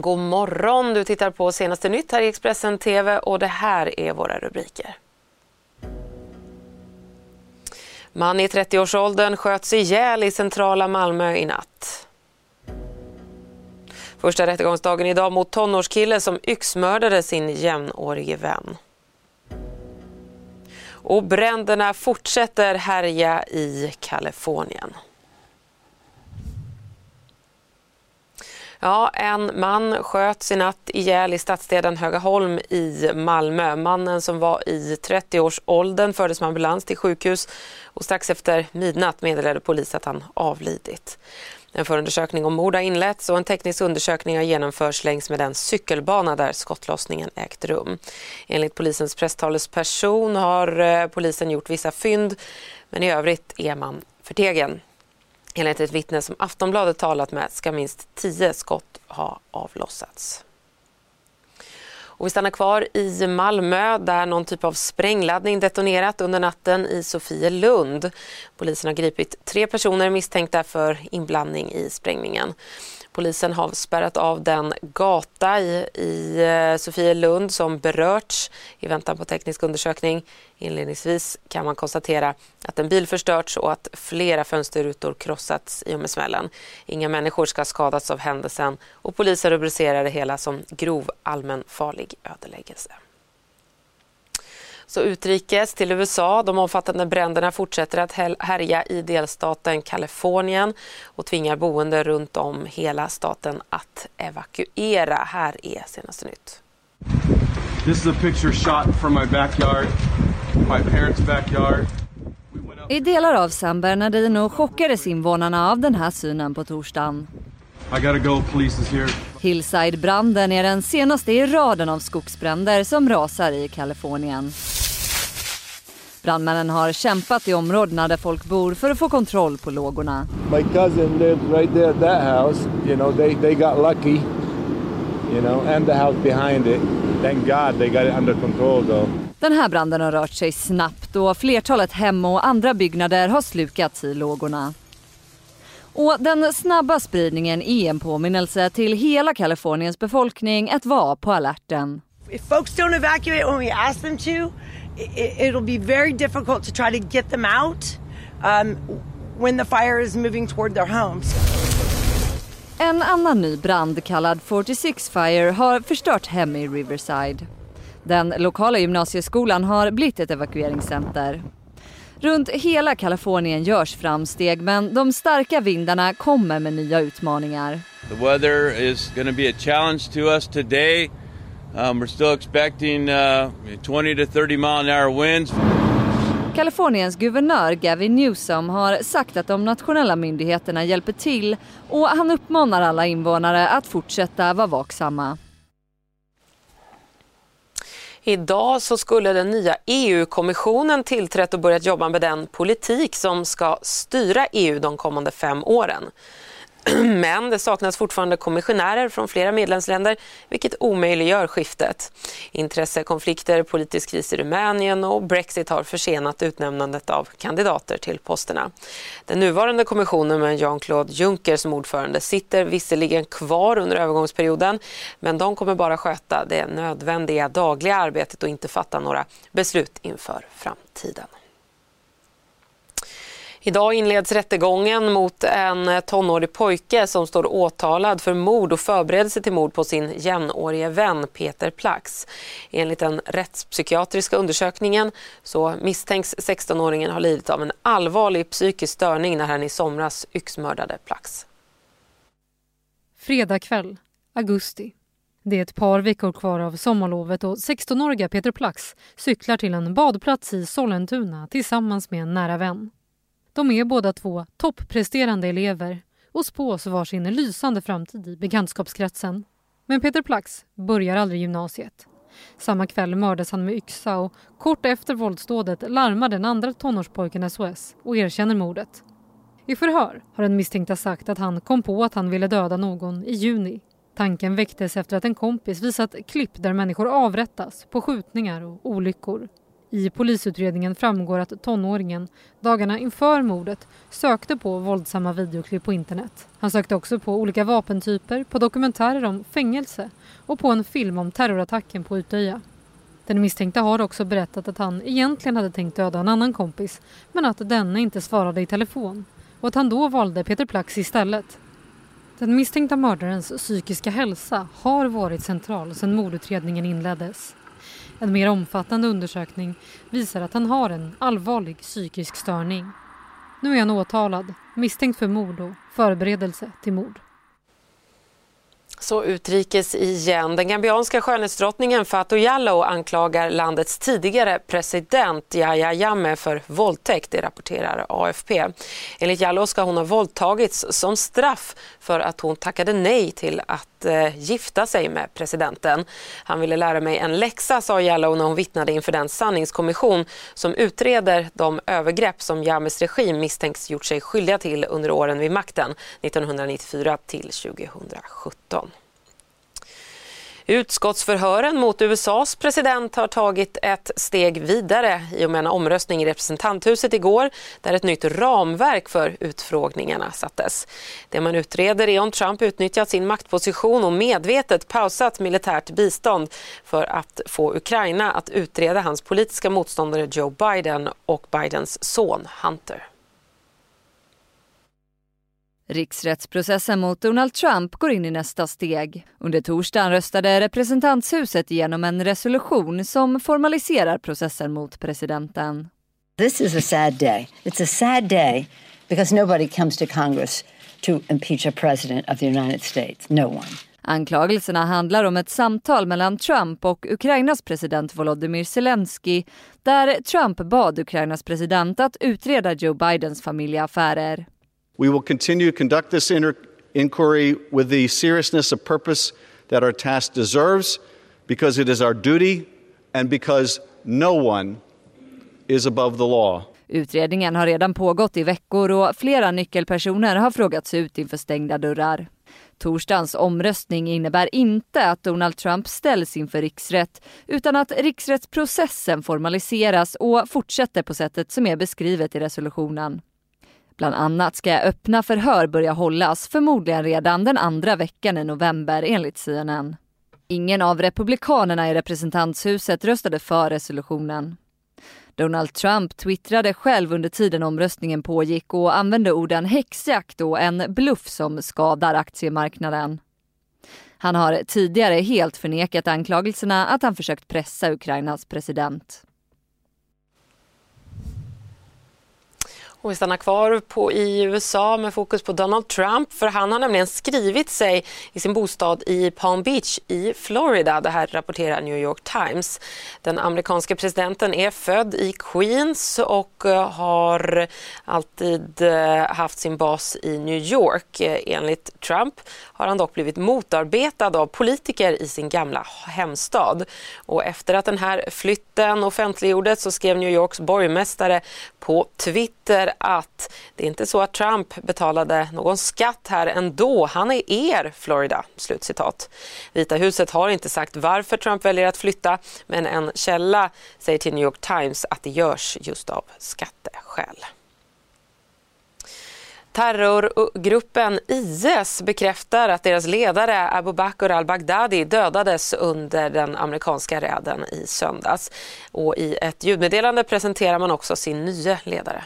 God morgon! Du tittar på senaste nytt här i Expressen TV och det här är våra rubriker. Man i 30-årsåldern sköts ihjäl i centrala Malmö i natt. Första rättegångsdagen idag mot tonårskille som yxmördade sin jämnårige vän. Och bränderna fortsätter härja i Kalifornien. Ja, en man sköts i natt ihjäl i stadsdelen Högaholm i Malmö. Mannen som var i 30-årsåldern fördes med ambulans till sjukhus och strax efter midnatt meddelade polis att han avlidit. En förundersökning om mord har inletts och en teknisk undersökning har genomförts längs med den cykelbana där skottlossningen ägt rum. Enligt polisens presstalesperson har eh, polisen gjort vissa fynd men i övrigt är man förtegen. Enligt ett vittne som Aftonbladet talat med ska minst tio skott ha avlossats. Och vi stannar kvar i Malmö där någon typ av sprängladdning detonerat under natten i Sofielund. Polisen har gripit tre personer misstänkta för inblandning i sprängningen. Polisen har spärrat av den gata i, i eh, Sofielund som berörts i väntan på teknisk undersökning. Inledningsvis kan man konstatera att en bil förstörts och att flera fönsterrutor krossats i och med smällen. Inga människor ska ha skadats av händelsen och polisen rubricerar det hela som grov allmänfarlig ödeläggelse. Så utrikes till USA. De omfattande bränderna fortsätter att härja i delstaten Kalifornien och tvingar boende runt om hela staten att evakuera. Här är senaste nytt. This is a picture shot from my backyard, backyard. I delar av San Bernardino chockades invånarna av den här synen på torsdagen. I gotta go, police is here. Hillside-branden är den senaste i raden av skogsbränder som rasar i Kalifornien. Brandmännen har kämpat i områdena där folk bor för att få kontroll på lågorna. My cousin lives right there at that house. You know, they, they got lucky. You know, and the house behind it. Thank God they got it under control though. Den här branden har rört sig snabbt och flertalet hem och andra byggnader har slukats i lågorna. Och den snabba spridningen är en påminnelse till hela Kaliforniens befolkning att vara på alerten. If folks don't evacuate when we ask them to, it'll be very difficult to try to get them out um, when the fire is moving toward their homes. En annan ny brand kallad 46 Fire har förstört hem i Riverside. Den lokala gymnasieskolan har blivit ett evakueringscenter. Runt hela Kalifornien görs framsteg men de starka vindarna kommer med nya utmaningar. The weather is going to be a challenge to us today. Um, we're still expecting uh, 20 to 30 mile an hour winds. Kaliforniens guvernör Gavin Newsom har sagt att de nationella myndigheterna hjälper till och han uppmanar alla invånare att fortsätta vara vaksamma. Idag så skulle den nya EU-kommissionen tillträtt och börjat jobba med den politik som ska styra EU de kommande fem åren. Men det saknas fortfarande kommissionärer från flera medlemsländer vilket omöjliggör skiftet. Intressekonflikter, politisk kris i Rumänien och Brexit har försenat utnämnandet av kandidater till posterna. Den nuvarande kommissionen med Jean-Claude Juncker som ordförande sitter visserligen kvar under övergångsperioden men de kommer bara sköta det nödvändiga dagliga arbetet och inte fatta några beslut inför framtiden. Idag inleds rättegången mot en tonårig pojke som står åtalad för mord och förberedelse till mord på sin jämnårige vän Peter Plax. Enligt den rättspsykiatriska undersökningen så misstänks 16-åringen ha lidit av en allvarlig psykisk störning när han i somras yxmördade Plax. Fredag kväll, augusti. Det är ett par veckor kvar av sommarlovet och 16-åriga Peter Plax cyklar till en badplats i Sollentuna tillsammans med en nära vän. De är båda två toppresterande elever och spås varsin lysande framtid i bekantskapskretsen. Men Peter Plax börjar aldrig gymnasiet. Samma kväll mördas han med yxa och kort efter våldsdådet larmar den andra tonårspojken SOS och erkänner mordet. I förhör har den misstänkta sagt att han kom på att han ville döda någon i juni. Tanken väcktes efter att en kompis visat klipp där människor avrättas på skjutningar och olyckor. I polisutredningen framgår att tonåringen dagarna inför mordet sökte på våldsamma videoklipp på internet. Han sökte också på olika vapentyper, på dokumentärer om fängelse och på en film om terrorattacken på Utöja. Den misstänkte har också berättat att han egentligen hade tänkt döda en annan kompis men att denne inte svarade i telefon och att han då valde Peter Plax istället. Den misstänkta mördarens psykiska hälsa har varit central sedan mordutredningen inleddes. En mer omfattande undersökning visar att han har en allvarlig psykisk störning. Nu är han åtalad, misstänkt för mord och förberedelse till mord. Så utrikes igen. Den gambianska skönhetsdrottningen Fatou Jallow anklagar landets tidigare president Yahya Jammeh för våldtäkt, det rapporterar AFP. Enligt Jallow ska hon ha våldtagits som straff för att hon tackade nej till att eh, gifta sig med presidenten. Han ville lära mig en läxa, sa Jallow när hon vittnade inför den sanningskommission som utreder de övergrepp som Jammehs regim misstänks gjort sig skyldiga till under åren vid makten 1994 till 2017. Utskottsförhören mot USAs president har tagit ett steg vidare i och med en omröstning i representanthuset igår där ett nytt ramverk för utfrågningarna sattes. Det man utreder är om Trump utnyttjat sin maktposition och medvetet pausat militärt bistånd för att få Ukraina att utreda hans politiska motståndare Joe Biden och Bidens son Hunter. Riksrättsprocessen mot Donald Trump går in i nästa steg. Under torsdagen röstade representanthuset igenom en resolution som formaliserar processen mot presidenten. This is a sad day. It's a sad day because nobody comes to Congress to impeach a president of the United States. No one. Anklagelserna handlar om ett samtal mellan Trump och Ukrainas president Volodymyr Zelensky där Trump bad Ukrainas president att utreda Joe Bidens familjeaffärer. We will continue to conduct this inquiry with the seriousness of purpose that our task deserves because it is our duty and because no one is above the law. Utredningen har redan pågått i veckor och flera nyckelpersoner har frågats ut inför stängda dörrar. Torsdagens omröstning innebär inte att Donald Trump ställs inför riksrätt utan att riksrättsprocessen formaliseras och fortsätter på sättet som är beskrivet i resolutionen. Bland annat ska öppna förhör börja hållas förmodligen redan den andra veckan i november enligt CNN. Ingen av republikanerna i representanthuset röstade för resolutionen. Donald Trump twittrade själv under tiden omröstningen pågick och använde orden häxjakt och en bluff som skadar aktiemarknaden. Han har tidigare helt förnekat anklagelserna att han försökt pressa Ukrainas president. Och vi stannar kvar på, i USA med fokus på Donald Trump för han har nämligen skrivit sig i sin bostad i Palm Beach i Florida. Det här rapporterar New York Times. Den amerikanske presidenten är född i Queens och eh, har alltid eh, haft sin bas i New York. Eh, enligt Trump har han dock blivit motarbetad av politiker i sin gamla hemstad. Och efter att den här flytten offentliggjordes så skrev New Yorks borgmästare på Twitter att det är inte så att Trump betalade någon skatt här ändå. Han är er Florida. Slutcitat. Vita huset har inte sagt varför Trump väljer att flytta men en källa säger till New York Times att det görs just av skatteskäl. Terrorgruppen IS bekräftar att deras ledare Abu Bakr al-Baghdadi dödades under den amerikanska räden i söndags. Och I ett ljudmeddelande presenterar man också sin nya ledare.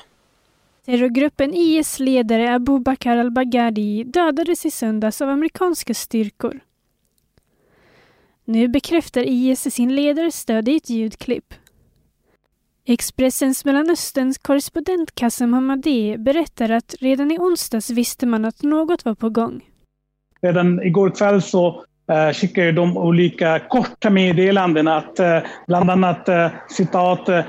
Terrorgruppen IS ledare Abu Bakr al-Baghdadi dödades i söndags av amerikanska styrkor. Nu bekräftar IS sin ledares stöd i ett ljudklipp. Expressens Mellanösterns korrespondent Kassem Hamadeh berättar att redan i onsdags visste man att något var på gång. Redan igår kväll så eh, skickade de olika korta meddelanden att eh, bland annat eh, citat eh,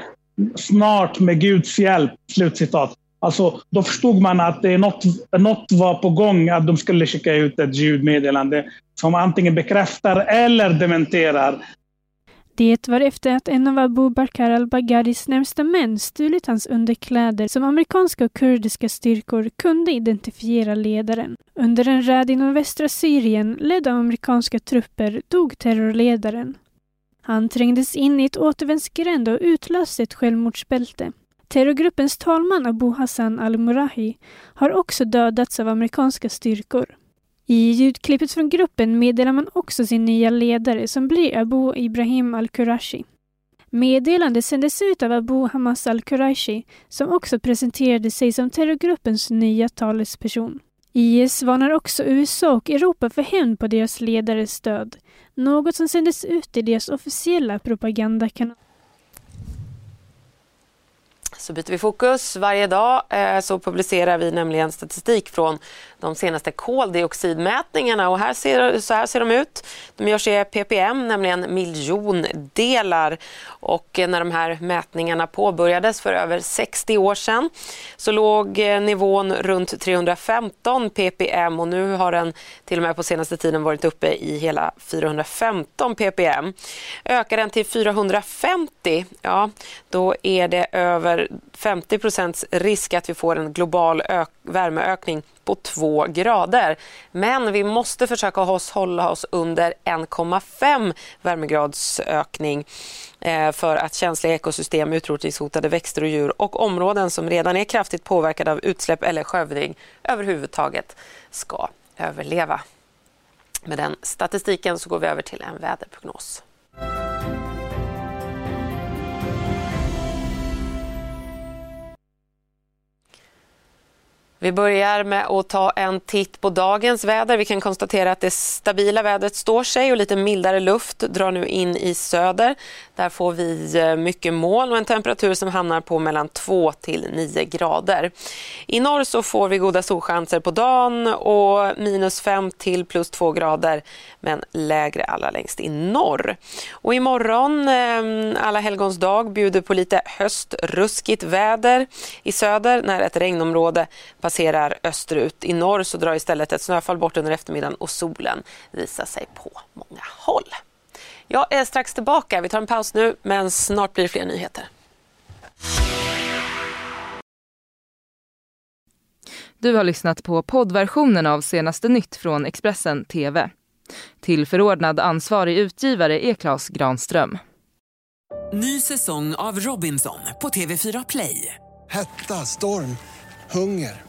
snart med Guds hjälp, slutcitat. Alltså, då förstod man att det något, något var på gång, att de skulle skicka ut ett ljudmeddelande som antingen bekräftar eller dementerar det var efter att en av Abu Bakr al-Baghdadis närmsta män stulit hans underkläder som amerikanska och kurdiska styrkor kunde identifiera ledaren. Under en räd i nordvästra Syrien ledd av amerikanska trupper dog terrorledaren. Han trängdes in i ett återvändsgränd och utlöste ett självmordsbälte. Terrorgruppens talman Abu Hassan al-Murahi har också dödats av amerikanska styrkor. I ljudklippet från gruppen meddelar man också sin nya ledare som blir Abu Ibrahim al-Qurashi. Meddelandet sändes ut av Abu Hamas al-Quraishi som också presenterade sig som terrorgruppens nya talesperson. IS varnar också USA och Europa för hämnd på deras ledares död, något som sändes ut i deras officiella propagandakanal. Så byter vi fokus. Varje dag eh, så publicerar vi nämligen statistik från de senaste koldioxidmätningarna och här ser, så här ser de ut. De görs i ppm, nämligen miljondelar. Och när de här mätningarna påbörjades för över 60 år sedan så låg eh, nivån runt 315 ppm och nu har den till och med på senaste tiden varit uppe i hela 415 ppm. Ökar den till 450, ja då är det över 50 procents risk att vi får en global värmeökning på 2 grader. Men vi måste försöka oss, hålla oss under 1,5 värmegradsökning eh, för att känsliga ekosystem, utrotningshotade växter och djur och områden som redan är kraftigt påverkade av utsläpp eller skövling överhuvudtaget ska överleva. Med den statistiken så går vi över till en väderprognos. Vi börjar med att ta en titt på dagens väder. Vi kan konstatera att det stabila vädret står sig och lite mildare luft drar nu in i söder. Där får vi eh, mycket moln och en temperatur som hamnar på mellan 2 till 9 grader. I norr så får vi goda solchanser på dagen och minus 5 till plus 2 grader men lägre allra längst i norr. Och imorgon, eh, alla helgons dag, bjuder på lite höstruskigt väder i söder när ett regnområde passerar österut. I norr så drar istället ett snöfall bort under eftermiddagen och solen visar sig på många håll. Jag är strax tillbaka. Vi tar en paus nu, men snart blir det fler nyheter. Du har lyssnat på poddversionen av senaste nytt från Expressen TV. Till förordnad ansvarig utgivare är Klas Granström. Ny säsong av Robinson på TV4 Play. Hetta, storm, hunger.